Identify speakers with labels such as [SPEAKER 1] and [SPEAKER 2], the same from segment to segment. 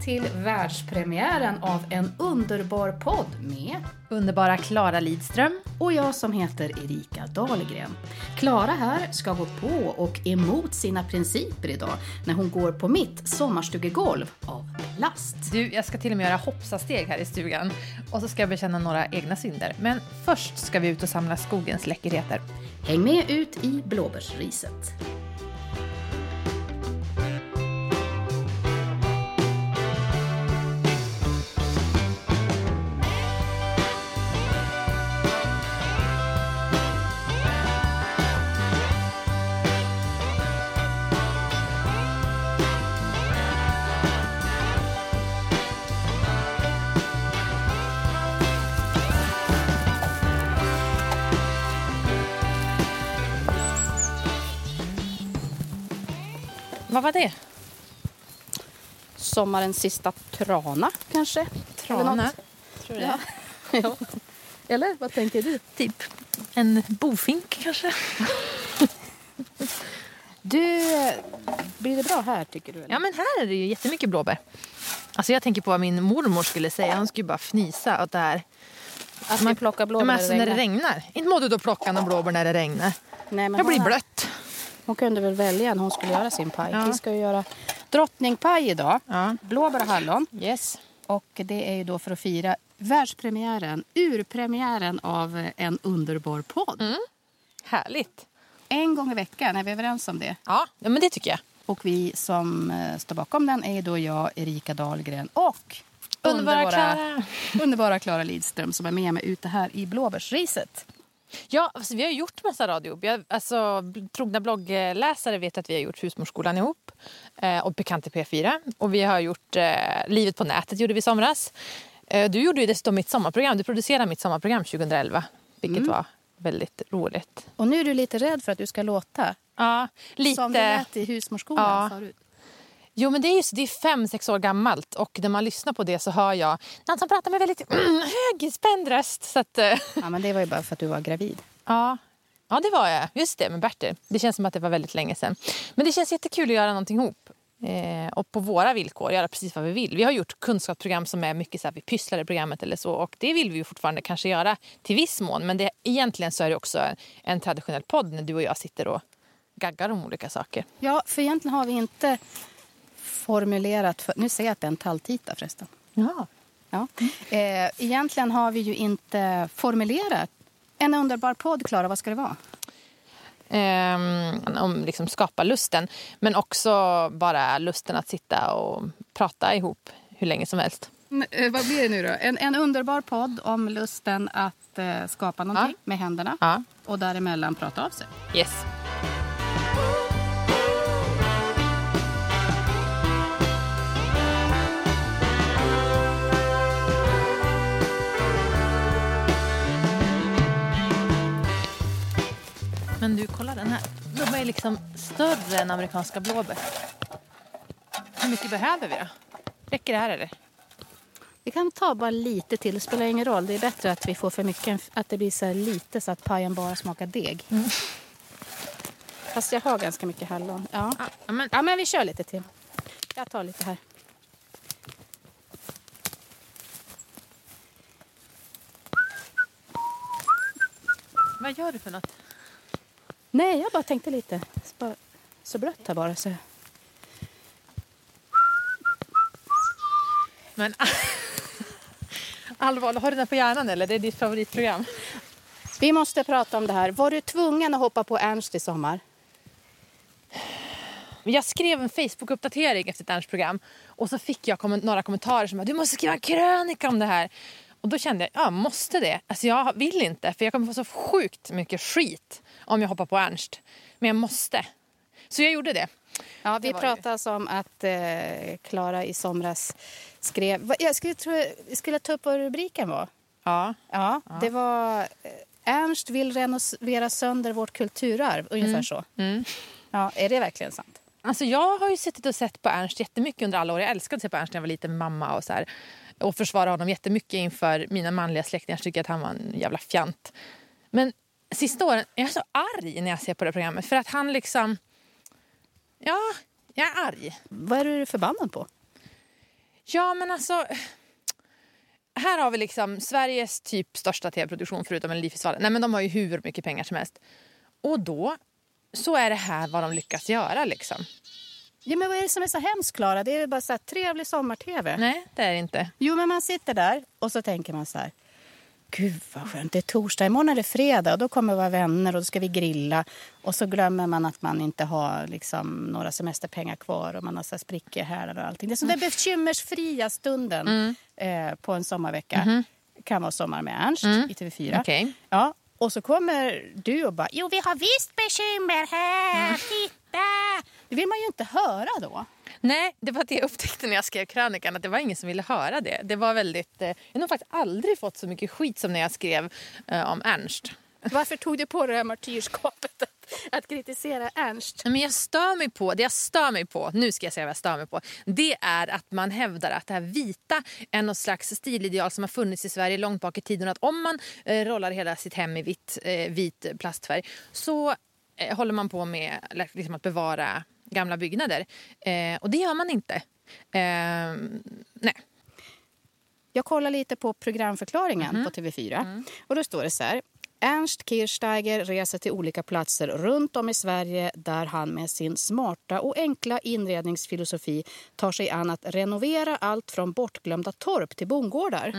[SPEAKER 1] till världspremiären av en underbar podd med
[SPEAKER 2] Underbara Klara Lidström.
[SPEAKER 1] och jag som heter Erika Dahlgren. Klara här ska gå på och emot sina principer idag när hon går på mitt sommarstugegolv av plast.
[SPEAKER 2] Du, jag ska till och med göra hoppsasteg här i stugan. Och så ska jag bekänna några egna synder. Men först ska vi ut och samla skogens läckerheter.
[SPEAKER 1] Häng med ut i blåbärsriset.
[SPEAKER 2] Vad var det?
[SPEAKER 1] Sommarens sista trana kanske? Eller
[SPEAKER 2] Trana? Tror du
[SPEAKER 1] Ja. ja. Eller vad tänker du?
[SPEAKER 2] Typ en bofink kanske?
[SPEAKER 1] Du, blir det bra här tycker du? Eller?
[SPEAKER 2] Ja, men här är det ju jättemycket blåbär. Alltså jag tänker på vad min mormor skulle säga. Hon skulle bara fnisa åt det här.
[SPEAKER 1] Att man plockar
[SPEAKER 2] Ja,
[SPEAKER 1] blåbär
[SPEAKER 2] men
[SPEAKER 1] när
[SPEAKER 2] alltså när det
[SPEAKER 1] regnar?
[SPEAKER 2] Inte må du då plocka någon blåbär när det regnar.
[SPEAKER 1] Nej, men
[SPEAKER 2] Jag blir blött.
[SPEAKER 1] Hon kunde väl välja när hon skulle göra sin paj.
[SPEAKER 2] Ja.
[SPEAKER 1] Vi ska ju göra drottningpaj idag.
[SPEAKER 2] Ja.
[SPEAKER 1] Blåbär och hallon.
[SPEAKER 2] Yes.
[SPEAKER 1] Och det är ju då för att fira världspremiären, urpremiären av En underbar podd.
[SPEAKER 2] Härligt.
[SPEAKER 1] En gång i veckan, är vi överens om det?
[SPEAKER 2] Ja, ja men det tycker jag.
[SPEAKER 1] Och vi som eh, står bakom den är då jag, Erika Dahlgren och
[SPEAKER 2] Underbara
[SPEAKER 1] underbara Klara Lidström som är med mig ute här i blåbärsriset.
[SPEAKER 2] Ja, alltså, vi har gjort massa radio. Vi har, alltså, trogna bloggläsare vet att vi har gjort Husmorsskolan ihop eh, och Bekant i P4. Och vi har gjort eh, Livet på nätet gjorde vi i somras. Eh, du gjorde ju dessutom mitt sommarprogram. Du producerade mitt sommarprogram 2011, vilket var väldigt roligt.
[SPEAKER 1] Och nu är du lite rädd för att du ska låta
[SPEAKER 2] Ja, lite...
[SPEAKER 1] som det lät i husmorsskolan
[SPEAKER 2] Ja.
[SPEAKER 1] förut.
[SPEAKER 2] Jo, men det är, just, det är fem, sex år gammalt och när man lyssnar på det så hör jag någon som pratar med väldigt hög, spänd röst. Så att, eh,
[SPEAKER 1] Ja, men det var ju bara för att du var gravid.
[SPEAKER 2] Ja. ja, det var jag. Just det, med Bertil. Det känns som att det var väldigt länge sedan. Men det känns jättekul att göra någonting ihop. Eh, och på våra villkor, göra precis vad vi vill. Vi har gjort kunskapsprogram som är mycket så här, vi pysslar i programmet eller så. Och det vill vi ju fortfarande kanske göra till viss mån. Men det, egentligen så är det också en, en traditionell podd när du och jag sitter och gaggar om olika saker.
[SPEAKER 1] Ja, för egentligen har vi inte formulerat... För... Nu ser jag att det är en talltita förresten.
[SPEAKER 2] Ja.
[SPEAKER 1] Ja. Eh, egentligen har vi ju inte formulerat. En underbar podd, Klara, vad ska det vara?
[SPEAKER 2] Ehm, om liksom skapa lusten. Men också bara lusten att sitta och prata ihop hur länge som helst.
[SPEAKER 1] eh, vad blir det nu då? En, en underbar podd om lusten att eh, skapa någonting
[SPEAKER 2] Ja.
[SPEAKER 1] med händerna
[SPEAKER 2] Ja.
[SPEAKER 1] och däremellan prata av sig.
[SPEAKER 2] Yes. Men du, kolla den här. De är liksom större än amerikanska blåbär. Hur mycket behöver vi då? Räcker det här eller?
[SPEAKER 1] Vi kan ta bara lite till, det spelar ingen roll. Det är bättre att vi får för mycket, än att det blir så lite så att pajen bara smakar deg. Fast jag har ganska mycket hallon. Ja.
[SPEAKER 2] Ja, men,
[SPEAKER 1] ja, men vi kör lite till. Jag tar lite här.
[SPEAKER 2] vad gör du för något?
[SPEAKER 1] Nej, jag bara tänkte lite. Så, så blött här bara. Så.
[SPEAKER 2] Men allvarligt, har du den på hjärnan eller? Det är ditt favoritprogram.
[SPEAKER 1] Vi måste prata om det här. Var du tvungen att hoppa på Ernst i sommar?
[SPEAKER 2] Jag skrev en Facebook-uppdatering efter ett Ernst program och så fick jag komment- några kommentarer som att du måste skriva en krönika om det här. Och då kände jag, ja måste det? Alltså jag vill inte för jag kommer få så sjukt mycket skit om jag hoppar på Ernst. Men jag måste. Så jag gjorde det.
[SPEAKER 1] Ja, vi pratade alltså om att eh, Klara i somras skrev... Jag skulle, tro, skulle ta upp vad rubriken var.
[SPEAKER 2] Ja.
[SPEAKER 1] Ja, det var... eh, Ernst vill renovera sönder vårt kulturarv. Ungefär så.
[SPEAKER 2] Mm.
[SPEAKER 1] Ja, är det verkligen sant?
[SPEAKER 2] Alltså jag har ju suttit och sett på Ernst jättemycket under alla år. Jag älskade att se på Ernst när jag var liten mamma och så här. Och försvara honom jättemycket inför mina manliga släktingar. Jag tycker att han var en jävla fjant. Men sista åren är jag så arg när jag ser på det programmet. För att han liksom... Ja, jag är arg.
[SPEAKER 1] Vad är du förbannad på?
[SPEAKER 2] Ja, men alltså... Här har vi liksom Sveriges typ största tv-produktion förutom Melodifestivalen. Nej, men de har ju hur mycket pengar som helst. Och då så är det här vad de lyckas göra liksom.
[SPEAKER 1] Ja, men vad är det som är så hemskt, Klara? Det är väl bara så här trevlig sommar-tv.
[SPEAKER 2] Nej, det är det inte.
[SPEAKER 1] Jo, men man sitter där och så tänker man så här. Gud vad skönt, det är torsdag, imorgon är det fredag och då kommer våra vänner och då ska vi grilla. Och så glömmer man att man inte har liksom, några semesterpengar kvar och man har så här sprickor här och allting. Det är så den bekymmersfria stunden
[SPEAKER 2] Mm.
[SPEAKER 1] eh, på en sommarvecka.
[SPEAKER 2] Mm-hmm.
[SPEAKER 1] Kan vara Sommar med Ernst i TV4.
[SPEAKER 2] Okej.
[SPEAKER 1] Ja, och så kommer du och bara, jo vi har visst bekymmer här, titta! Det vill man ju inte höra då.
[SPEAKER 2] Nej, det var det jag upptäckte när jag skrev krönikan. Att det var ingen som ville höra det. Det var väldigt... Eh, jag har faktiskt aldrig fått så mycket skit som när jag skrev eh, om Ernst.
[SPEAKER 1] Varför tog du på det här martyrskapet att, att kritisera Ernst?
[SPEAKER 2] Men jag stör mig på, det jag stör mig på, nu ska jag säga vad jag stör mig på, det är att man hävdar att det här vita är något slags stilideal som har funnits i Sverige långt bak i tiden. Att om man eh, rollar hela sitt hem i vitt, eh, vit plastfärg så eh, håller man på med liksom, att bevara gamla byggnader. Eh, och det gör man inte. Eh, nej.
[SPEAKER 1] Jag kollar lite på programförklaringen på TV4. Och då står det så här. Ernst Kirchsteiger reser till olika platser runt om i Sverige där han med sin smarta och enkla inredningsfilosofi tar sig an att renovera allt från bortglömda torp till bondgårdar.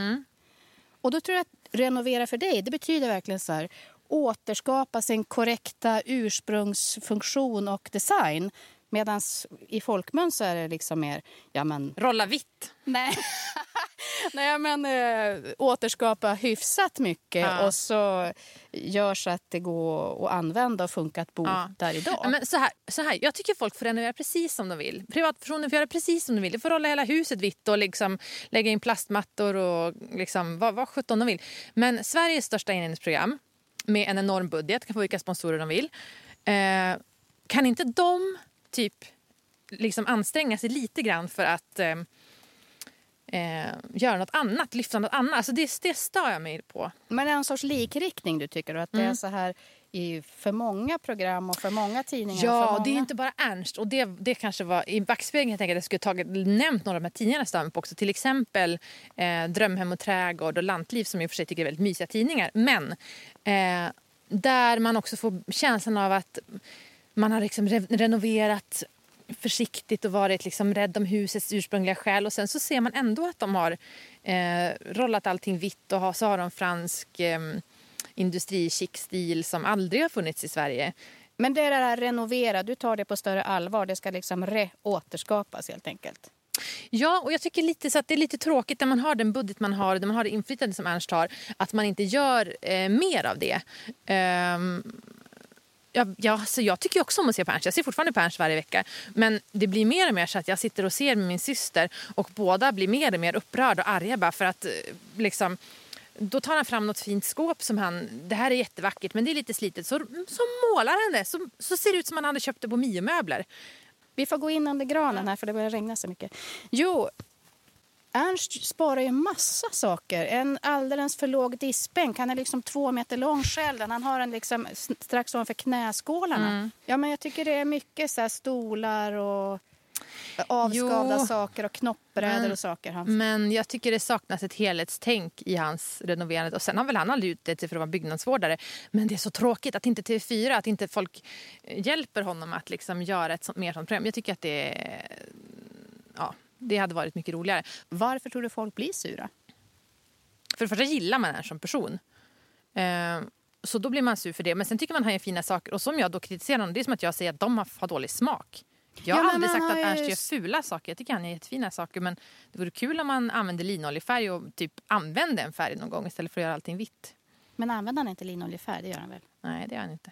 [SPEAKER 1] Och då tror jag att renovera för dig, det betyder verkligen så här återskapa sin korrekta ursprungsfunktion och design. Medan i folkmun så är det liksom mer, ja men
[SPEAKER 2] Rolla vitt.
[SPEAKER 1] Nej, Nej men äh, återskapa hyfsat mycket
[SPEAKER 2] Ja.
[SPEAKER 1] och så gör så att det går att använda och funka att bo
[SPEAKER 2] Ja.
[SPEAKER 1] där idag.
[SPEAKER 2] Ja, men så här, så här, jag tycker folk får renovera precis som de vill. Privatpersoner får göra precis som de vill. De får rolla hela huset vitt och liksom lägga in plastmattor och liksom, vad, vad sjutton de vill. Men Sveriges största inredningsprogram med en enorm budget, kan få vilka sponsorer de vill. Eh, kan inte de typ liksom anstränga sig lite grann för att eh, eh, göra något annat, lyfta något annat? Alltså det, det stör jag mig på.
[SPEAKER 1] Men är det en sorts likriktning du tycker? Att
[SPEAKER 2] Mm.
[SPEAKER 1] det är så här i för många program och för många tidningar?
[SPEAKER 2] Ja,
[SPEAKER 1] många...
[SPEAKER 2] det är inte bara Ernst. Och det, det kanske var, I backspegeln jag tänker att jag skulle tagit, nämnt några av de här tidningarna jag på också. Till exempel eh, Drömhem och trädgård och Lantliv som jag i och för sig tycker är väldigt mysiga tidningar. Men eh, där man också får känslan av att man har liksom re- renoverat försiktigt och varit liksom rädd om husets ursprungliga själ. Och sen så ser man ändå att de har eh, rollat allting vitt och har, så har de fransk eh, industrichic-stil som aldrig har funnits i Sverige.
[SPEAKER 1] Men det är det här renovera, du tar det på större allvar. Det ska liksom re-återskapas helt enkelt.
[SPEAKER 2] Ja, och jag tycker lite så att det är lite tråkigt när man har den budget man har och när man har det inflytande som Ernst har, att man inte gör eh, mer av det. Ehm, jag, jag, så alltså, jag tycker också om att se på Jag ser fortfarande på varje vecka. Men det blir mer och mer så att jag sitter och ser med min syster och båda blir mer och mer upprörda och arga bara för att eh, liksom då tar han fram något fint skåp som han, det här är jättevackert men det är lite slitet. Så, så målar han det, så, så ser det ut som han hade köpt det på Mio-möbler.
[SPEAKER 1] Vi får gå in under granen här för det börjar regna så mycket. Jo, Ernst sparar ju massa saker. En alldeles för låg diskbänk. Han är liksom två meter lång själv. Han har en liksom strax ovanför knäskålarna. Ja, men jag tycker det är mycket så stolar och avskavda
[SPEAKER 2] Jo.
[SPEAKER 1] saker och knoppbrädor
[SPEAKER 2] Men-
[SPEAKER 1] och saker. Han...
[SPEAKER 2] Men jag tycker det saknas ett helhetstänk i hans renoverande. Och sen har väl han aldrig utgett sig för att vara byggnadsvårdare. Men det är så tråkigt att inte TV4, att inte folk eh, hjälper honom att liksom göra ett sånt, mer sånt program. Jag tycker att det, ja, det hade varit mycket roligare.
[SPEAKER 1] Varför tror du folk blir sura?
[SPEAKER 2] För det första gillar man honom som person. Eh, så då blir man sur för det. Men sen tycker man att han gör fina saker. Och som jag då kritiserar honom, det är som att jag säger att de har, har dålig smak. Jag har
[SPEAKER 1] Ja,
[SPEAKER 2] aldrig sagt att Ernst gör fula saker. Jag tycker han är jättefina saker. Men det vore kul om man använde linoljefärg och typ använde en färg någon gång istället för att göra allting vitt.
[SPEAKER 1] Men använder han inte linoljefärg? Det gör han väl?
[SPEAKER 2] Nej, det gör han inte.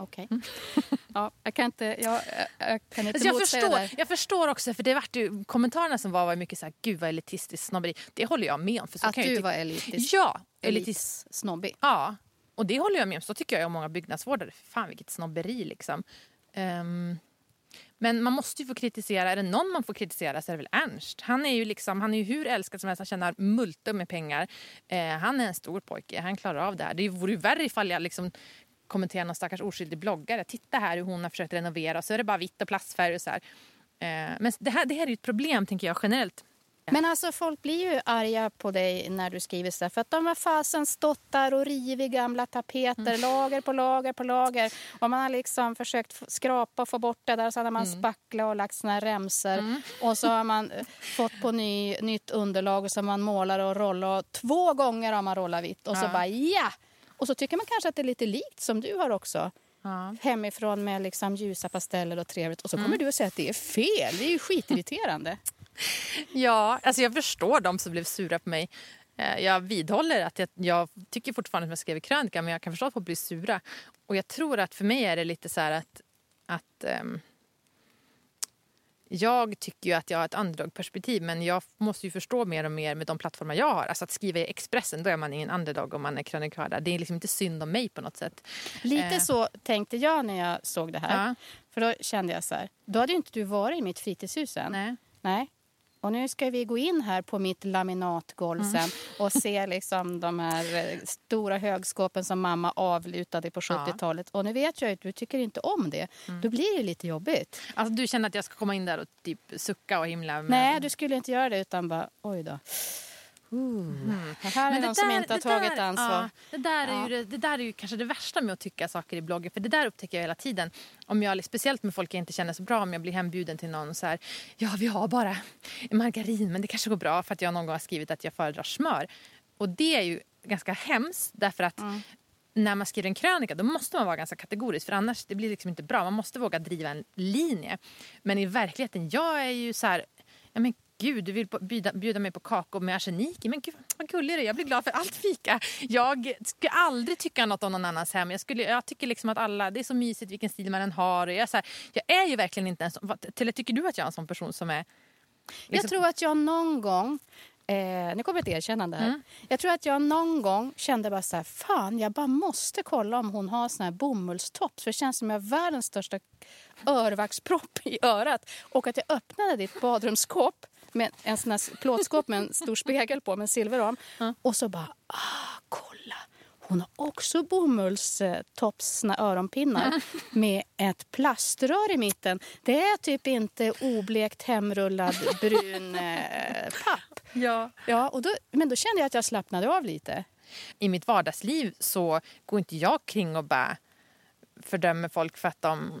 [SPEAKER 1] Okej. ja, jag kan inte, jag, jag kan inte
[SPEAKER 2] Alltså jag,
[SPEAKER 1] det
[SPEAKER 2] förstår,
[SPEAKER 1] där.
[SPEAKER 2] jag förstår också, för det vart ju, kommentarerna som var var mycket så här, gud vad elitistiskt snobberi. Det håller jag med om. För så
[SPEAKER 1] Att
[SPEAKER 2] kan jag
[SPEAKER 1] du
[SPEAKER 2] tycka-
[SPEAKER 1] var elitisk.
[SPEAKER 2] Ja, elitistisk.
[SPEAKER 1] Elitsnobbig.
[SPEAKER 2] Ja, och det håller jag med om. Så tycker jag om många byggnadsvårdare. Fan vilket snobberi liksom. Ehm, men man måste ju få kritisera. Är det någon man får kritisera så är det väl Ernst. Han är ju, liksom, han är ju hur älskad som helst. Han tjänar multum med pengar. Eh, han är en stor pojke. Han klarar av det här. Det vore ju värre ifall jag liksom kommenterar någon stackars oskyldig bloggare. Titta här hur hon har försökt renovera. Och så är det bara vitt och plastfärg och så här. Eh, men det här, det här är ett problem tänker jag generellt
[SPEAKER 1] Men alltså folk blir ju arga på dig när du skriver så här, för att de har fasen stått där och rivit gamla tapeter, mm. lager på lager på lager. Och man har liksom försökt skrapa och få bort det där, så hade man mm. spacklat och lagt såna här remsor. Mm. Och så har man eh, fått på ny, nytt underlag och så man målar och rollar. Och två gånger har man rollat vitt och så ja. bara ja! Och så tycker man kanske att det är lite likt som du har också. Ja. Hemifrån med liksom ljusa pasteller och trevligt. Och så kommer mm. du och säger att det är fel. Det är ju skitirriterande.
[SPEAKER 2] ja, alltså jag förstår de som blev sura på mig. Eh, jag vidhåller att jag, jag tycker fortfarande att jag skrev krönika men jag kan förstå att folk blir sura. Och jag tror att för mig är det lite så att, att um, jag tycker ju att jag har ett underdog-perspektiv men jag måste ju förstå mer och mer med de plattformar jag har. Alltså att skriva i Expressen, då är man ingen underdog om man är krönikör där. Det är liksom inte synd om mig på något sätt.
[SPEAKER 1] Lite eh. så tänkte jag när jag såg det här. Ja. För då kände jag så här, då hade ju inte du varit i mitt fritidshus än.
[SPEAKER 2] Nej.
[SPEAKER 1] Nej. Och nu ska vi gå in här på mitt laminatgolv mm. sen och se liksom de här eh, stora högskåpen som mamma avlutade på 70-talet. Ja. Och nu vet jag att du tycker inte om det. Mm. Då blir det lite jobbigt.
[SPEAKER 2] Alltså du känner att jag ska komma in där och typ sucka och himla?
[SPEAKER 1] Med... Nej, du skulle inte göra det utan bara oj då. Mm. Här är Men någon som inte har tagit där, ansvar. Ja,
[SPEAKER 2] det, där är ja. ju, det, där är ju kanske det värsta med att tycka saker i bloggen. För det där upptäcker jag hela tiden. Om jag, speciellt med folk jag inte känner så bra. Om jag blir hembjuden till någon så här. Ja, vi har bara margarin men det kanske går bra för att jag någon gång har skrivit att jag föredrar smör. Och det är ju ganska hemskt därför att mm. när man skriver en krönika då måste man vara ganska kategorisk för annars det blir liksom inte bra. Man måste våga driva en linje. Men i verkligheten, jag är ju så här, ja men Gud, du vill bjuda, bjuda mig på kakor med arsenik Men gud, vad gullig du. Jag blir glad för allt fika. Jag skulle aldrig tycka något om någon annans hem. Jag, skulle, jag tycker liksom att alla, det är så mysigt vilken stil man än har. Jag, är så här, jag är ju verkligen inte en sån... Eller tycker du att jag är en sån person som är...
[SPEAKER 1] Liksom... Jag tror att jag någon gång Eh, nu kommer ett erkännande här. Mm. Jag tror att jag någon gång kände bara så här, fan jag bara måste kolla om hon har sån här bomullstopp. För det känns som jag har världens största örvaxpropp i örat. Och att jag öppnade ditt badrumsskåp med en sån här plåtskåp med en stor spegel på med en silverram. Mm. Och så bara, ah, kolla! Hon har också bomullstops, öronpinnar med ett plaströr i mitten. Det är typ inte oblekt hemrullad brun eh, papp.
[SPEAKER 2] Ja.
[SPEAKER 1] Ja, och då, men då kände jag att jag slappnade av lite.
[SPEAKER 2] I mitt vardagsliv så går inte jag kring och bara fördömer folk för att de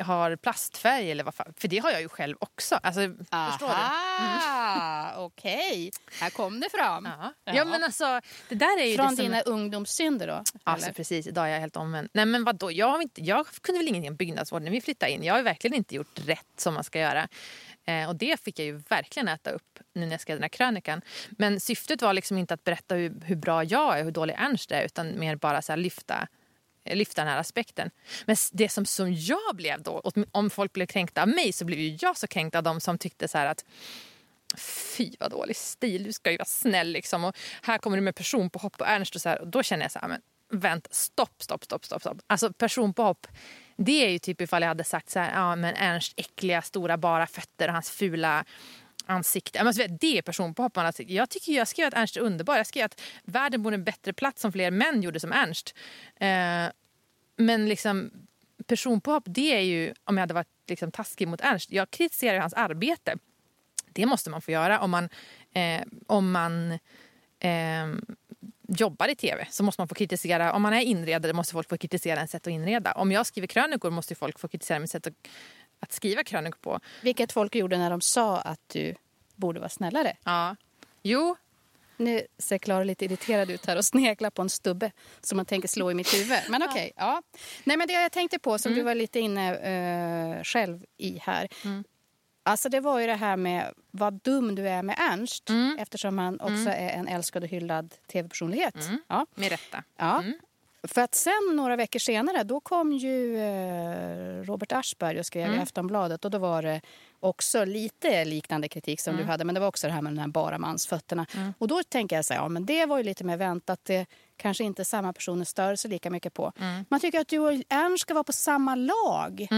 [SPEAKER 2] har plastfärg eller vad fan. För det har jag ju själv också. Alltså,
[SPEAKER 1] Aha, förstår du? Mm. Okej, okay. här kom det fram.
[SPEAKER 2] Ja. ja. men alltså, det där är ju
[SPEAKER 1] Från
[SPEAKER 2] som...
[SPEAKER 1] dina ungdomssynder då?
[SPEAKER 2] Alltså, precis, idag är jag helt omvänd. Nej men vadå, jag, inte, jag kunde väl ingenting om byggnadsvård när vi flyttade in. Jag har verkligen inte gjort rätt som man ska göra. Eh, och det fick jag ju verkligen äta upp nu när jag skrev den här krönikan. Men syftet var liksom inte att berätta hur, hur bra jag är, hur dålig Ernst är, utan mer bara så lyfta lyfta den här aspekten. Men det som, som jag blev då, om folk blev kränkta av mig så blev ju jag så kränkt av dem som tyckte så här att Fy vad dålig stil, du ska ju vara snäll liksom. Och här kommer du med person på hopp och Ernst och så här. Och då känner jag så här, men vänta, stopp, stopp, stopp, stopp. stopp. Alltså person på hopp, det är ju typ ifall jag hade sagt så här, ja men Ernst äckliga stora bara fötter och hans fula ansikte. Alltså, det är personpåhopparen. Alltså, jag, tycker, jag skrev att Ernst är underbar. Jag skrev att världen borde en bättre plats om fler män gjorde som Ernst. Eh, men liksom personpåhopp, det är ju om jag hade varit liksom, taskig mot Ernst. Jag kritiserar hans arbete. Det måste man få göra om man, eh, om man eh, jobbar i tv. Så måste man få kritisera, om man är inredare måste folk få kritisera en sätt att inreda. Om jag skriver krönikor måste folk få kritisera mitt sätt att att skriva krönikor på.
[SPEAKER 1] Vilket folk gjorde när de sa att du borde vara snällare.
[SPEAKER 2] Ja. Jo.
[SPEAKER 1] Nu ser Klara lite irriterad ut här och sneglar på en stubbe som man tänker slå i mitt huvud. Men okej. Okay, ja. Nej, men det jag tänkte på, som mm. du var lite inne uh, själv i här. Mm. Alltså det var ju det här med vad dum du är med Ernst mm. eftersom han också mm. är en älskad och hyllad tv-personlighet.
[SPEAKER 2] Mm. Ja. Med rätta.
[SPEAKER 1] Ja. Mm. För att sen några veckor senare då kom ju eh, Robert Aschberg och skrev mm. i Aftonbladet och då var det också lite liknande kritik som mm. du hade men det var också det här med den här bara mansfötterna. Mm. Och då tänker jag så här, ja men det var ju lite mer väntat. Det kanske inte samma personer stör sig lika mycket på. Mm. Man tycker att du och Ernst ska vara på samma lag.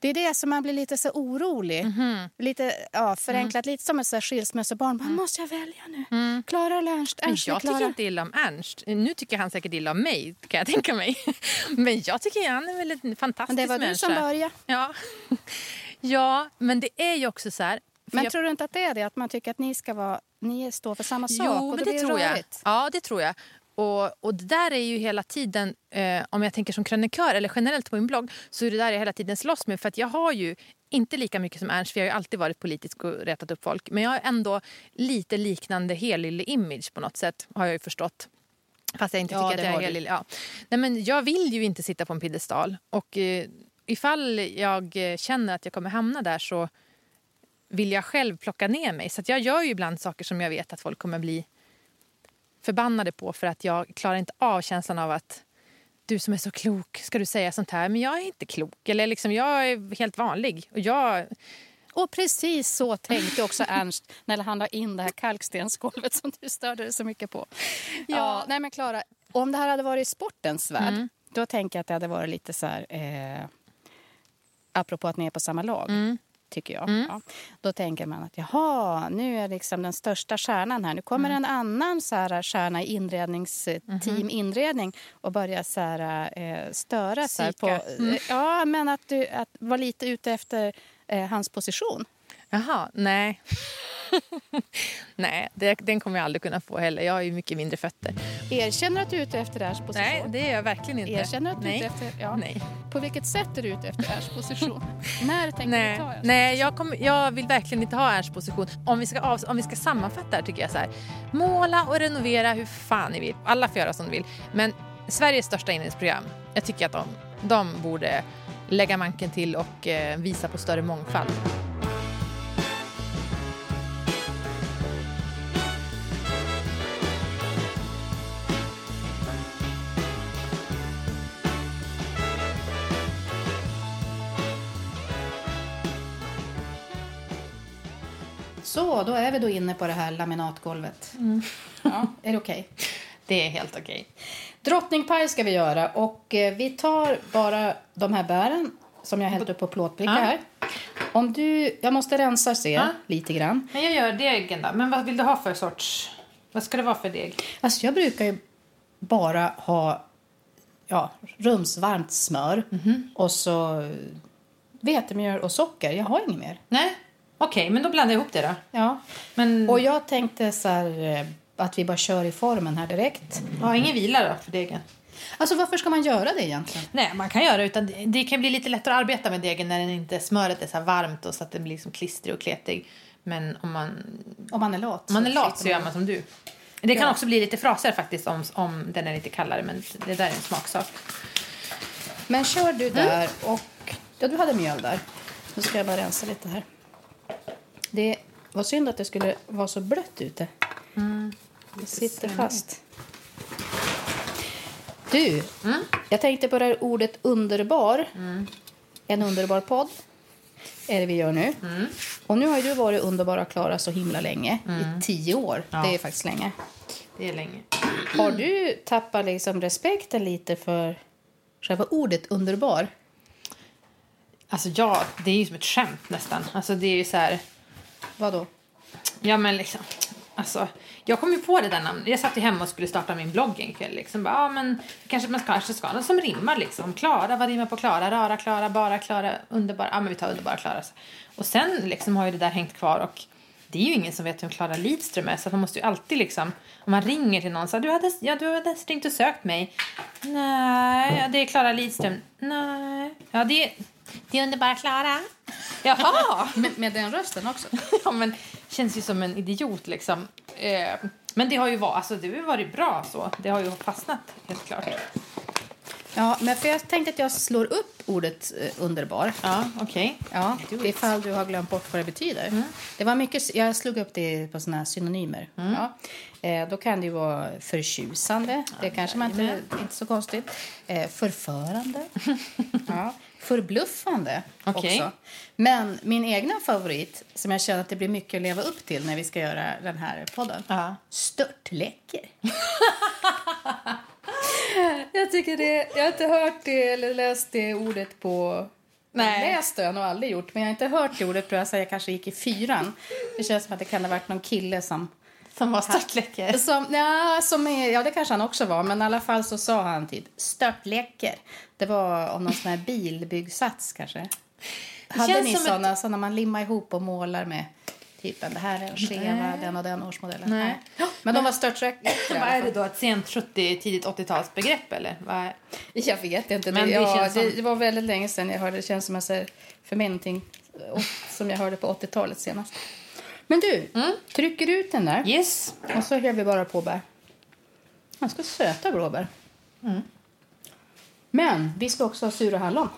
[SPEAKER 1] Det är det som man blir lite så orolig.
[SPEAKER 2] Mm.
[SPEAKER 1] Lite ja, förenklat, mm. lite som ett så skilsmässobarn. Mm. Måste jag välja nu?
[SPEAKER 2] Mm.
[SPEAKER 1] Klara eller Ernst?
[SPEAKER 2] Ernst jag tycker inte illa om Ernst. Nu tycker han säkert illa om mig, kan jag tänka mig. Men jag tycker han är väl en fantastisk människa.
[SPEAKER 1] Men det var du som började.
[SPEAKER 2] Ja. ja, men det är ju också så här.
[SPEAKER 1] Men
[SPEAKER 2] jag-
[SPEAKER 1] tror du inte att det är det? Att man tycker att ni ska vara, ni står för samma sak?
[SPEAKER 2] Jo,
[SPEAKER 1] och
[SPEAKER 2] men det
[SPEAKER 1] blir
[SPEAKER 2] tror jag. Ja, det tror jag. Och, och det där är ju hela tiden, eh, om jag tänker som krönikör eller generellt på min blogg, så är det där jag hela tiden slåss med. För att jag har ju inte lika mycket som Ernst, för jag har ju alltid varit politisk och retat upp folk. Men jag har ändå lite liknande helylle-image på något sätt, har jag ju förstått. Fast jag inte
[SPEAKER 1] Ja,
[SPEAKER 2] tycker att jag är helylle. Ja. Nej, men jag vill ju inte sitta på en piedestal. Och eh, ifall jag känner att jag kommer hamna där så vill jag själv plocka ner mig. Så jag gör ju ibland saker som jag vet att folk kommer bli förbannade på för att jag klarar inte av känslan av att du som är så klok, ska du säga sånt här? Men jag är inte klok. Eller liksom, jag är helt vanlig. Och jag,
[SPEAKER 1] Och precis så tänkte också Ernst när han la in det här kalkstensgolvet som du störde dig så mycket på. Ja. nej men Klara, om det här hade varit i sportens värld,
[SPEAKER 2] Mm.
[SPEAKER 1] då tänker jag att det hade varit lite så här, eh, apropå att ni är på samma lag.
[SPEAKER 2] Mm.
[SPEAKER 1] Tycker jag. Ja. Då tänker man att jaha, nu är liksom den största stjärnan här. Nu kommer
[SPEAKER 2] Mm.
[SPEAKER 1] en annan så här, stjärna i inredningsteam
[SPEAKER 2] Mhm.
[SPEAKER 1] inredning och börjar så här, eh, störa så här, på...
[SPEAKER 2] Mm.
[SPEAKER 1] Ja, men att du att vara lite ute efter eh, hans position.
[SPEAKER 2] Jaha, nej. nej, det, den kommer jag aldrig kunna få heller. Jag har ju mycket mindre fötter.
[SPEAKER 1] Erkänner att du är ute efter Ers position?
[SPEAKER 2] Nej, det är jag verkligen inte.
[SPEAKER 1] Erkänner att du är
[SPEAKER 2] nej.
[SPEAKER 1] ute efter... Ja.
[SPEAKER 2] Nej.
[SPEAKER 1] På vilket sätt är du ute efter Ers position? När tänker du
[SPEAKER 2] Nej,
[SPEAKER 1] ta Ers?
[SPEAKER 2] nej jag, kommer, jag vill verkligen inte ha Ernsts position. Om vi, ska av, om vi ska sammanfatta det här tycker jag så här. Måla och renovera hur fan ni vill. Alla får göra som de vill. Men Sveriges största inredningsprogram, jag tycker att de, de borde lägga manken till och eh, visa på större mångfald.
[SPEAKER 1] Så, då är vi då inne på det här laminatgolvet.
[SPEAKER 2] Mm.
[SPEAKER 1] Ja, är det okej?
[SPEAKER 2] Det är helt okej.
[SPEAKER 1] Drottningpaj ska vi göra och eh, vi tar bara de här bären som jag hällt upp på plåtbricka
[SPEAKER 2] Ja.
[SPEAKER 1] här. Om du, jag måste rensa se
[SPEAKER 2] Ja.
[SPEAKER 1] lite grann.
[SPEAKER 2] Men jag gör degen då. Men vad vill du ha för sorts... Vad ska det vara för deg?
[SPEAKER 1] Alltså jag brukar ju bara ha ja, rumsvarmt smör
[SPEAKER 2] Mhm.
[SPEAKER 1] och så vetemjöl och socker. Jag har inget mer.
[SPEAKER 2] Nej? Okej, men då blandar jag ihop det då.
[SPEAKER 1] Ja.
[SPEAKER 2] Men
[SPEAKER 1] Och jag tänkte så här, eh, att vi bara kör i formen här direkt.
[SPEAKER 2] ja, ingen vila då för degen?
[SPEAKER 1] Alltså varför ska man göra det egentligen?
[SPEAKER 2] Nej, man kan göra det. Utan det- kan bli lite lättare att arbeta med degen när den inte smöret är så varmt och så att den blir liksom klistrig och kletig. Men om man,
[SPEAKER 1] Om man är lat.
[SPEAKER 2] man är lat så gör man som du. Det kan
[SPEAKER 1] Ja.
[SPEAKER 2] också bli lite fraser faktiskt om, om den är lite kallare men det där är en smaksak.
[SPEAKER 1] Men kör
[SPEAKER 2] Mm.
[SPEAKER 1] du där och... Ja, du hade mjöl där. Nu ska jag bara rensa lite här. Det var synd att det skulle vara så blött ute.
[SPEAKER 2] Mm.
[SPEAKER 1] Det sitter fast. Du,
[SPEAKER 2] Mm.
[SPEAKER 1] jag tänkte på det här ordet underbar. En underbar podd är det vi gör nu.
[SPEAKER 2] Mm.
[SPEAKER 1] Och nu har du varit underbara Klara så himla länge. I tio år.
[SPEAKER 2] Ja.
[SPEAKER 1] Det är faktiskt länge.
[SPEAKER 2] Det är länge.
[SPEAKER 1] Har du tappat liksom respekten lite för själva ordet underbar?
[SPEAKER 2] Alltså ja, det är ju som ett skämt nästan. Alltså det är ju så här...
[SPEAKER 1] Vadå?
[SPEAKER 2] Ja men liksom, alltså, jag kom ju på det där namnet. Jag satt ju hemma och skulle starta min blogg en kväll. Liksom. Bara, ja, men kanske man ska, kanske ska ha något som rimmar liksom. Klara, vad rimmar på Klara? Rara Klara, bara Klara, underbara. Ja men vi tar underbara Klara. Och sen liksom har ju det där hängt kvar och det är ju ingen som vet hur Klara Lidström är så att man måste ju alltid liksom, om man ringer till någon så du hade, ja, du hade ringt och sökt mig. Nej, ja, det är Klara Lidström. Nej, ja det är, det är underbara Klara. Jaha!
[SPEAKER 1] Med, med den rösten också?
[SPEAKER 2] ja, men känns ju som en idiot liksom. Eh, men det har ju varit, alltså det har varit bra så. Det har ju fastnat helt klart.
[SPEAKER 1] Ja, men för jag tänkte att jag slår upp ordet eh, underbar.
[SPEAKER 2] Ja, okej.
[SPEAKER 1] Ja, ifall du har glömt bort vad det betyder. Det var mycket, jag slog upp det på såna här synonymer. Ja. Eh, då kan det ju vara förtjusande. Det kanske man inte, inte så konstigt. Eh, förförande. ja. Förbluffande
[SPEAKER 2] Okej.
[SPEAKER 1] också. Men min egna favorit, som jag känner att det blir mycket att leva upp till när vi ska göra den här podden.
[SPEAKER 2] Ja.
[SPEAKER 1] Störtläcker. jag tycker det, jag har inte hört det eller läst det ordet på...
[SPEAKER 2] Nej.
[SPEAKER 1] Läst det har jag nog aldrig gjort, men jag har inte hört det ordet på jag jag kanske gick i fyran. Det känns som att det kan ha varit någon kille som...
[SPEAKER 2] Som var störtläcker.
[SPEAKER 1] som ja, som är, ja, det kanske han också var, men i alla fall så sa han typ störtläcker. Det var om någon sån här bilbyggsats kanske. Hade ni såna, såna man limmar ihop och målar med typen det här är en skeva, den och den årsmodellen.
[SPEAKER 2] Nej.
[SPEAKER 1] Men de var störtsäkra.
[SPEAKER 2] Vad är det då? Ett sent 70 tidigt 80-talsbegrepp eller? Vad.
[SPEAKER 1] Jag vet inte.
[SPEAKER 2] Men
[SPEAKER 1] det,
[SPEAKER 2] det
[SPEAKER 1] ja,
[SPEAKER 2] känns som-
[SPEAKER 1] det, var väldigt länge sedan jag hörde det. känns som jag säger för mig någonting som jag hörde på 80-talet senast. Men du, trycker ut den där
[SPEAKER 2] Yes.
[SPEAKER 1] och så häller vi bara på bär. Ganska söta blåbär. Men vi ska också ha sura hallon.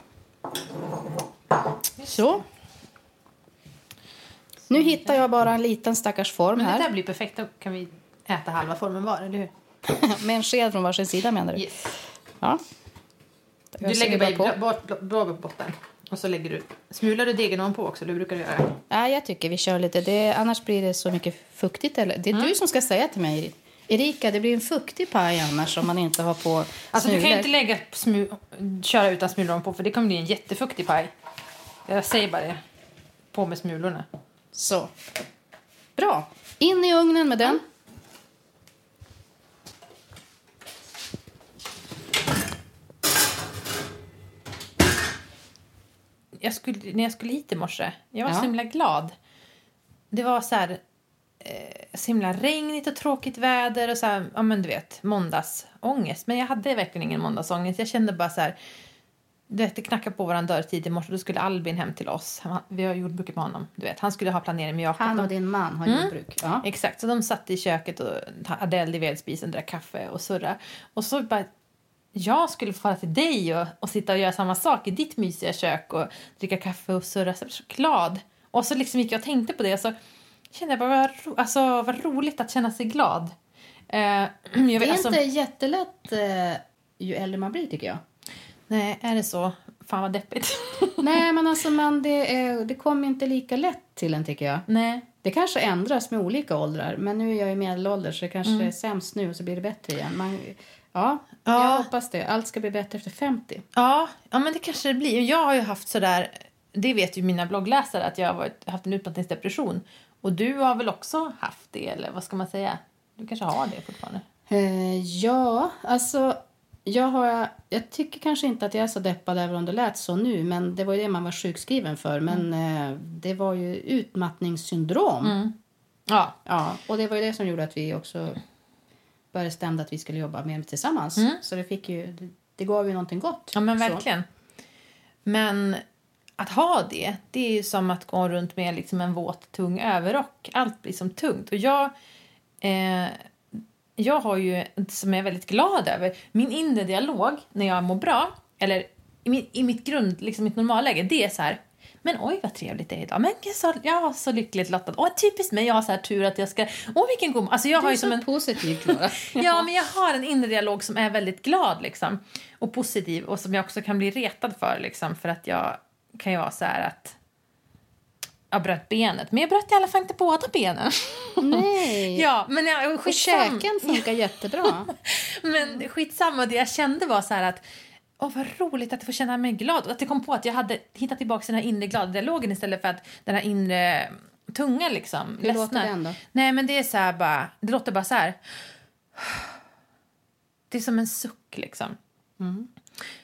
[SPEAKER 1] Så. Nu hittar jag bara en liten stackars form
[SPEAKER 2] Men det där blir perfekt. Då kan vi äta halva formen var, eller hur?
[SPEAKER 1] Med en sked från varsin sida menar du?
[SPEAKER 2] Yes.
[SPEAKER 1] Ja.
[SPEAKER 2] Du lägger bara bort blå- blåbär på botten. Och så lägger du... Smular du degen ovanpå också? Det brukar du göra.
[SPEAKER 1] Nej, jag tycker vi kör lite. Det, annars blir det så mycket fuktigt. Eller? Det är du som ska säga till mig, Erika, det blir en fuktig paj annars om man inte har på
[SPEAKER 2] Alltså du kan ju
[SPEAKER 1] smulor.
[SPEAKER 2] inte lägga smu... köra utan smulor ovanpå för det kommer bli en jättefuktig paj. Jag säger bara det. På med smulorna.
[SPEAKER 1] Så. Bra. In i ugnen med den.
[SPEAKER 2] Jag skulle, när jag skulle hit i morse, jag var
[SPEAKER 1] Ja.
[SPEAKER 2] så himla glad. Det var så här, eh, så himla regnigt och tråkigt väder och så här, ja men du vet, måndagsångest. Men jag hade verkligen ingen måndagsångest. Jag kände bara så här, du vet, det knackade på våran dörr tidigt i morse. Då skulle Albin hem till oss. Han, vi har jordbruket med honom. Du vet, han skulle ha planering med Jakob.
[SPEAKER 1] Han och din man har jordbruk. Ja.
[SPEAKER 2] Exakt, så de satt i köket och hade eld i vedspisen, drack kaffe och surra. Och så bara, jag skulle fara till dig och, och sitta och göra samma sak i ditt mysiga kök och dricka kaffe och surra. Glad. Och så liksom gick jag och tänkte på det och så kände jag bara, vad, ro, alltså, vad roligt att känna sig glad. Eh, jag
[SPEAKER 1] Det
[SPEAKER 2] vet,
[SPEAKER 1] är
[SPEAKER 2] alltså,
[SPEAKER 1] inte jättelätt eh, ju äldre man blir, tycker jag.
[SPEAKER 2] Nej, är det så? Fan vad deppigt.
[SPEAKER 1] Nej, men alltså, man, det, är, det kommer inte lika lätt till en, tycker jag.
[SPEAKER 2] Nej.
[SPEAKER 1] Det kanske ändras med olika åldrar, men nu är jag i medelålder så det kanske
[SPEAKER 2] Mm.
[SPEAKER 1] är sämst nu och så blir det bättre igen. Man, ja,
[SPEAKER 2] Ja.
[SPEAKER 1] jag hoppas det. Allt ska bli bättre efter 50.
[SPEAKER 2] Ja, ja, men det kanske det blir. Jag har ju haft sådär, det vet ju mina bloggläsare, att jag har varit, haft en utmattningsdepression. Och du har väl också haft det, eller vad ska man säga? Du kanske har det fortfarande?
[SPEAKER 1] Eh, ja, alltså... Jag, har, jag tycker kanske inte att jag är så deppad även om det lät så nu. Men det var ju det man var sjukskriven för. Men eh, det var ju utmattningssyndrom.
[SPEAKER 2] Ja.
[SPEAKER 1] Ja, och det var ju det som gjorde att vi också bestämde att vi skulle jobba mer tillsammans. Så det fick ju, det, det gav ju någonting gott.
[SPEAKER 2] Ja, men
[SPEAKER 1] Så.
[SPEAKER 2] verkligen. Men att ha det, det är ju som att gå runt med liksom en våt, tung överrock. Allt blir som tungt. Och jag, eh, jag har ju, som jag är väldigt glad över, min inre dialog när jag mår bra, eller i, min, i mitt grund, liksom mitt normalläge, det är så här men oj vad trevligt det är idag. Men jag, så, jag var så lyckligt lottad. Åh, typiskt mig, jag har så här tur att jag ska... Åh vilken god... Alltså jag
[SPEAKER 1] Du
[SPEAKER 2] har
[SPEAKER 1] är
[SPEAKER 2] ju
[SPEAKER 1] så
[SPEAKER 2] som en...
[SPEAKER 1] positiv, Klara.
[SPEAKER 2] Ja, men jag har en inre dialog som är väldigt glad liksom, och positiv och som jag också kan bli retad för. Liksom, för att jag kan ju vara så här att jag bröt benet, men jag bröt i alla fall inte båda benen.
[SPEAKER 1] Nej.
[SPEAKER 2] ja, men jag,
[SPEAKER 1] Och
[SPEAKER 2] skitsam,
[SPEAKER 1] käken funkar jättebra.
[SPEAKER 2] men skitsamma, det jag kände var så att Åh, vad roligt att jag får känna mig glad. Och att jag kom på att jag hade hittat tillbaka den här inre glada dialogen istället för att den här inre tunga liksom
[SPEAKER 1] Hur låter den då?
[SPEAKER 2] Nej, men det är så här bara, det låter bara så här. Det är som en suck liksom.
[SPEAKER 1] Mm.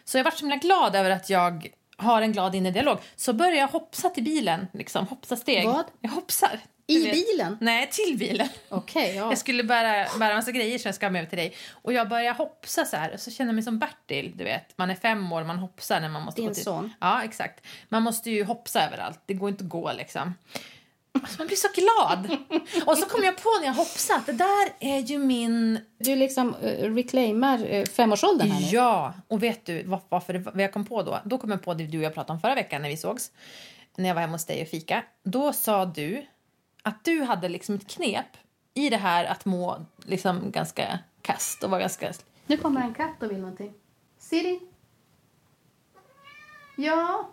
[SPEAKER 2] Så jag var så himla glad över att jag har en glad inre dialog. Så började jag hoppsa till bilen, liksom, hoppsa steg.
[SPEAKER 1] Vad?
[SPEAKER 2] Jag hoppsar.
[SPEAKER 1] I
[SPEAKER 2] vet.
[SPEAKER 1] bilen?
[SPEAKER 2] Nej, till bilen.
[SPEAKER 1] Okej, ja.
[SPEAKER 2] Jag skulle bära, bära massa grejer som jag ska ha med till dig. Och jag börjar hoppsa så här. Och så känner jag mig som Bertil, du vet. Man är fem år, man hoppsar när man måste
[SPEAKER 1] Din
[SPEAKER 2] gå till...
[SPEAKER 1] son.
[SPEAKER 2] Ja, exakt. Man måste ju hoppsa överallt. Det går inte att gå liksom. Alltså, man blir så glad. och så kom jag på när jag hoppsade att det där är ju min...
[SPEAKER 1] Du liksom uh, reclaimar uh, femårsåldern här nu.
[SPEAKER 2] Ja, och vet du vad, varför vad jag kom på då? Då kom jag på det du och jag pratade om förra veckan när vi sågs. När jag var hemma hos dig och fika. Då sa du att du hade liksom ett knep i det här att må liksom ganska kast och vara ganska...
[SPEAKER 1] Nu kommer en katt och vill någonting. Siri? Ja?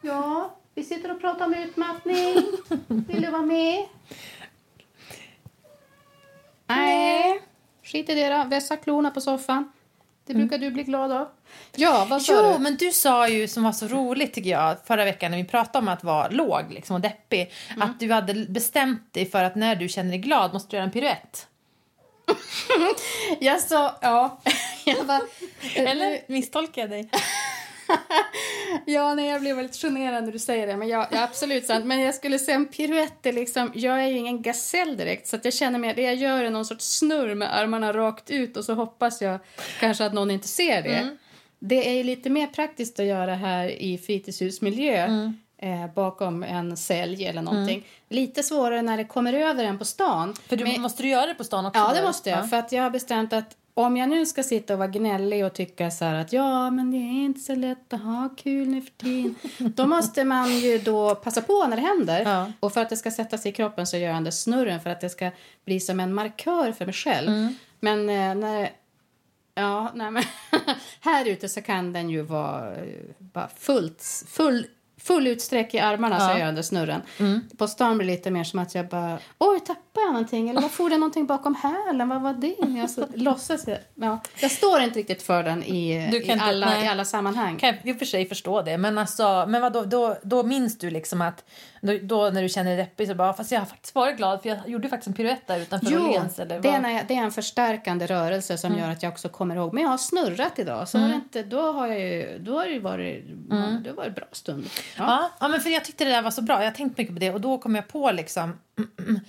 [SPEAKER 1] Ja? Vi sitter och pratar om utmattning. Vill du vara med? Nej. Skit i det då. Vässa klorna på soffan. Det brukar du bli glad av. Ja, vad sa
[SPEAKER 2] Jo,
[SPEAKER 1] du?
[SPEAKER 2] men du sa ju, som var så roligt tycker jag, förra veckan när vi pratade om att vara låg liksom, och deppig, att du hade bestämt dig för att när du känner dig glad måste du göra en piruett.
[SPEAKER 1] Jag sa... Ja. Jag bara,
[SPEAKER 2] Eller misstolkar jag dig?
[SPEAKER 1] Ja, nej, jag blev väldigt generad när du säger det. Men jag, ja, absolut sant. Men jag skulle säga en piruett är liksom, jag är ju ingen gasell direkt. Så jag känner mer, det jag gör är någon sorts snurr med armarna rakt ut och så hoppas jag kanske att någon inte ser det. Mm. Det är ju lite mer praktiskt att göra här i fritidshusmiljö. Mm. Eh, bakom en sälj eller någonting. Mm. Lite svårare när det kommer över en på stan.
[SPEAKER 2] För du, Men, måste du göra det på stan också?
[SPEAKER 1] Ja, det måste jag. Ja. För att jag har bestämt att om jag nu ska sitta och vara gnällig och tycka så att ja, men det är inte så lätt att ha kul nu för tiden. då måste man ju då passa på när det händer. Ja. Och för att det ska sätta sig i kroppen så gör jag den snurren för att det ska bli som en markör för mig själv. Mm. Men eh, när Ja, nej men här ute så kan den ju vara eh, bara fullt, full full utsträck i armarna ja. så jag gör den snurren. Mm. På stan blir det lite mer som att jag bara, oj tappade jag någonting? Eller vad får det någonting bakom hälen? Vad var det? Alltså, låtsas jag. Ja. Jag står inte riktigt för den i, i, alla, i alla sammanhang.
[SPEAKER 2] Kan jag för sig förstå det. Men, alltså, men vadå, då, då minns du liksom att då, då, när du känner dig deppig så bara, fast jag har faktiskt varit glad för jag gjorde faktiskt en piruett där utanför jo, Åhléns.
[SPEAKER 1] Eller det, är, det är en förstärkande rörelse som mm. gör att jag också kommer ihåg. Men jag har snurrat idag så mm. har inte, då har jag ju, då har det varit, mm. det var en bra stund.
[SPEAKER 2] Ja. ja. Ja, men för jag tyckte det där var så bra. Jag har tänkt mycket på det och då kom jag på liksom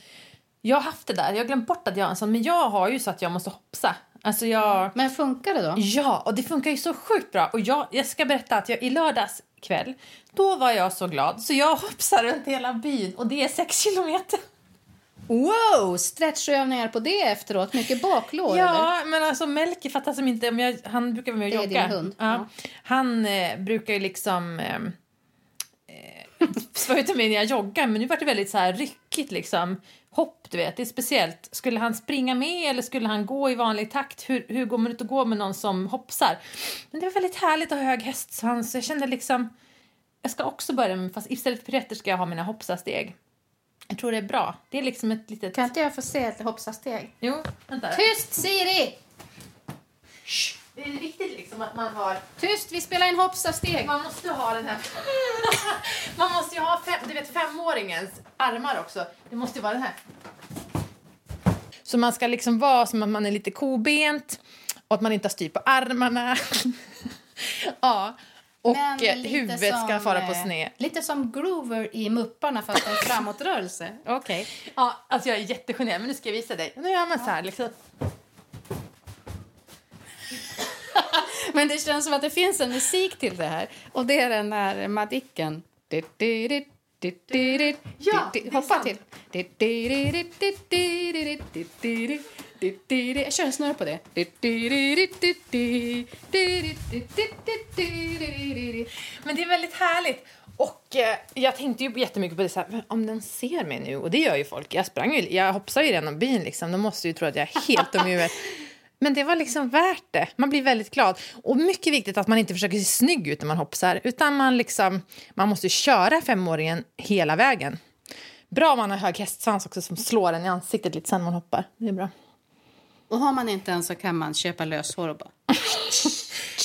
[SPEAKER 2] Jag har haft det där. Jag har glömt bort att jag har en sån. Men jag har ju så att jag måste hoppsa. Alltså jag...
[SPEAKER 1] Men funkar det då?
[SPEAKER 2] Ja, och det funkar ju så sjukt bra. Och jag, jag ska berätta att jag i lördags kväll, då var jag så glad så jag hoppsar runt hela byn och det är sex kilometer.
[SPEAKER 1] Wow! Stretchövningar på det efteråt. Mycket baklår.
[SPEAKER 2] Ja, eller? men alltså Melker fattar som inte... Om jag, han brukar vara med och jogga.
[SPEAKER 1] Det är din hund.
[SPEAKER 2] Ja. ja. Han eh, brukar ju liksom... Eh, var ute med när jag joggar, men nu var det väldigt så här ryckigt liksom. Hopp, du vet, det är speciellt. Skulle han springa med eller skulle han gå i vanlig takt? Hur, hur går man ut och går med någon som hoppsar? Men det var väldigt härligt att ha hög hästsvans. Jag kände liksom, jag ska också börja med, fast istället för piruetter ska jag ha mina hoppsasteg. Jag tror det är bra. Det är liksom ett litet...
[SPEAKER 1] Kan inte jag få se ett hoppsasteg?
[SPEAKER 2] Jo, vänta.
[SPEAKER 1] Tyst Siri!
[SPEAKER 2] Shh. Det är viktigt liksom att man har...
[SPEAKER 1] Tyst, vi spelar in hoppsasteg.
[SPEAKER 2] Man måste ha den här... man måste ju ha fem, du vet, femåringens armar också. Det måste ju vara den här. Så man ska liksom vara som att man är lite kobent och att man inte har styr på armarna. ja. Och huvudet som, ska fara på eh, sned.
[SPEAKER 1] Lite som Groover i Mupparna fast en framåtrörelse. Okej. Okay.
[SPEAKER 2] Ja, alltså jag är jättegenerad men nu ska jag visa dig. Nu gör man så här liksom.
[SPEAKER 1] Men det känns som att det finns en musik till det här. Och det är den där Madicken. Ja, Hoppa till. Jag kör en snurra på det.
[SPEAKER 2] Men det är väldigt härligt. Och eh, jag tänkte ju jättemycket på det så här, om den ser mig nu, och det gör ju folk. Jag sprang ju, jag hoppsar ju genom byn liksom, de måste ju tro att jag är helt dum i huvudet. Men det var liksom värt det. Man blir väldigt glad. Och mycket viktigt att man inte försöker se snygg ut när man hoppsar. Utan man, liksom, man måste köra femåringen hela vägen. Bra om man har hög hästsvans också som slår en i ansiktet lite sen man hoppar. Det är bra.
[SPEAKER 1] Och har man inte en så kan man köpa löshår och bara...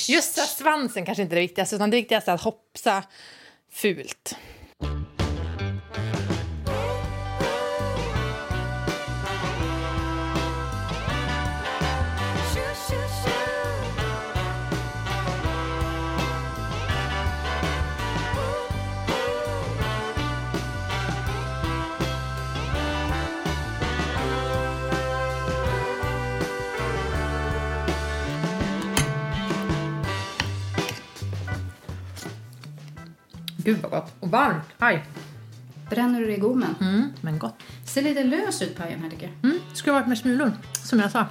[SPEAKER 2] Just svansen kanske inte är det viktigaste, utan det viktigaste är att hoppsa fult. Gud vad gott. Och varmt. Aj.
[SPEAKER 1] Bränner du det i gommen?
[SPEAKER 2] Mm, men gott.
[SPEAKER 1] Ser lite lös ut pajen här tycker jag.
[SPEAKER 2] Mm, skulle varit med smulor, som jag sa.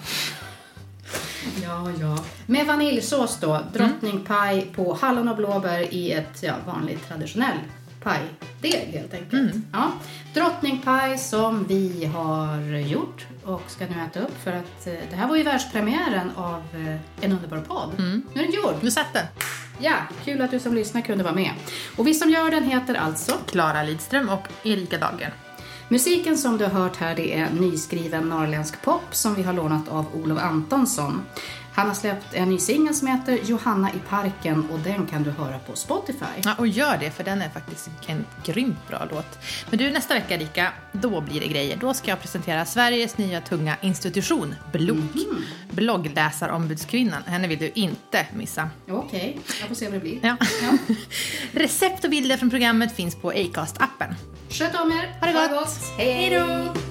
[SPEAKER 1] Ja, ja. Med vaniljsås då. Drottningpaj mm. på hallon och blåbär i ett ja, vanligt traditionell pajdeg helt enkelt. Mm. Ja. Drottningpaj som vi har gjort och ska nu äta upp för att eh, det här var ju världspremiären av eh, En underbar podd. Mm. Nu är den gjord.
[SPEAKER 2] Nu satt den.
[SPEAKER 1] Ja, kul att du som lyssnar kunde vara med. Och vi som gör den heter alltså
[SPEAKER 2] Klara Lidström och Erika Dahlgren.
[SPEAKER 1] Musiken som du har hört här det är nyskriven norrländsk pop som vi har lånat av Olof Antonsson. Han har släppt en ny singel som heter Johanna i parken och den kan du höra på Spotify.
[SPEAKER 2] Ja, och gör det, för den är faktiskt en grymt bra låt. Men du, nästa vecka, Rika, då blir det grejer. Då ska jag presentera Sveriges nya tunga institution, Blok. Mm. Bloggläsarombudskvinnan. Henne vill du inte missa.
[SPEAKER 1] Okej, okay. jag får se vad det blir.
[SPEAKER 2] Ja. ja. Recept och bilder från programmet finns på Acast-appen.
[SPEAKER 1] Sköt om er!
[SPEAKER 2] Ha det gott!
[SPEAKER 1] Hej då!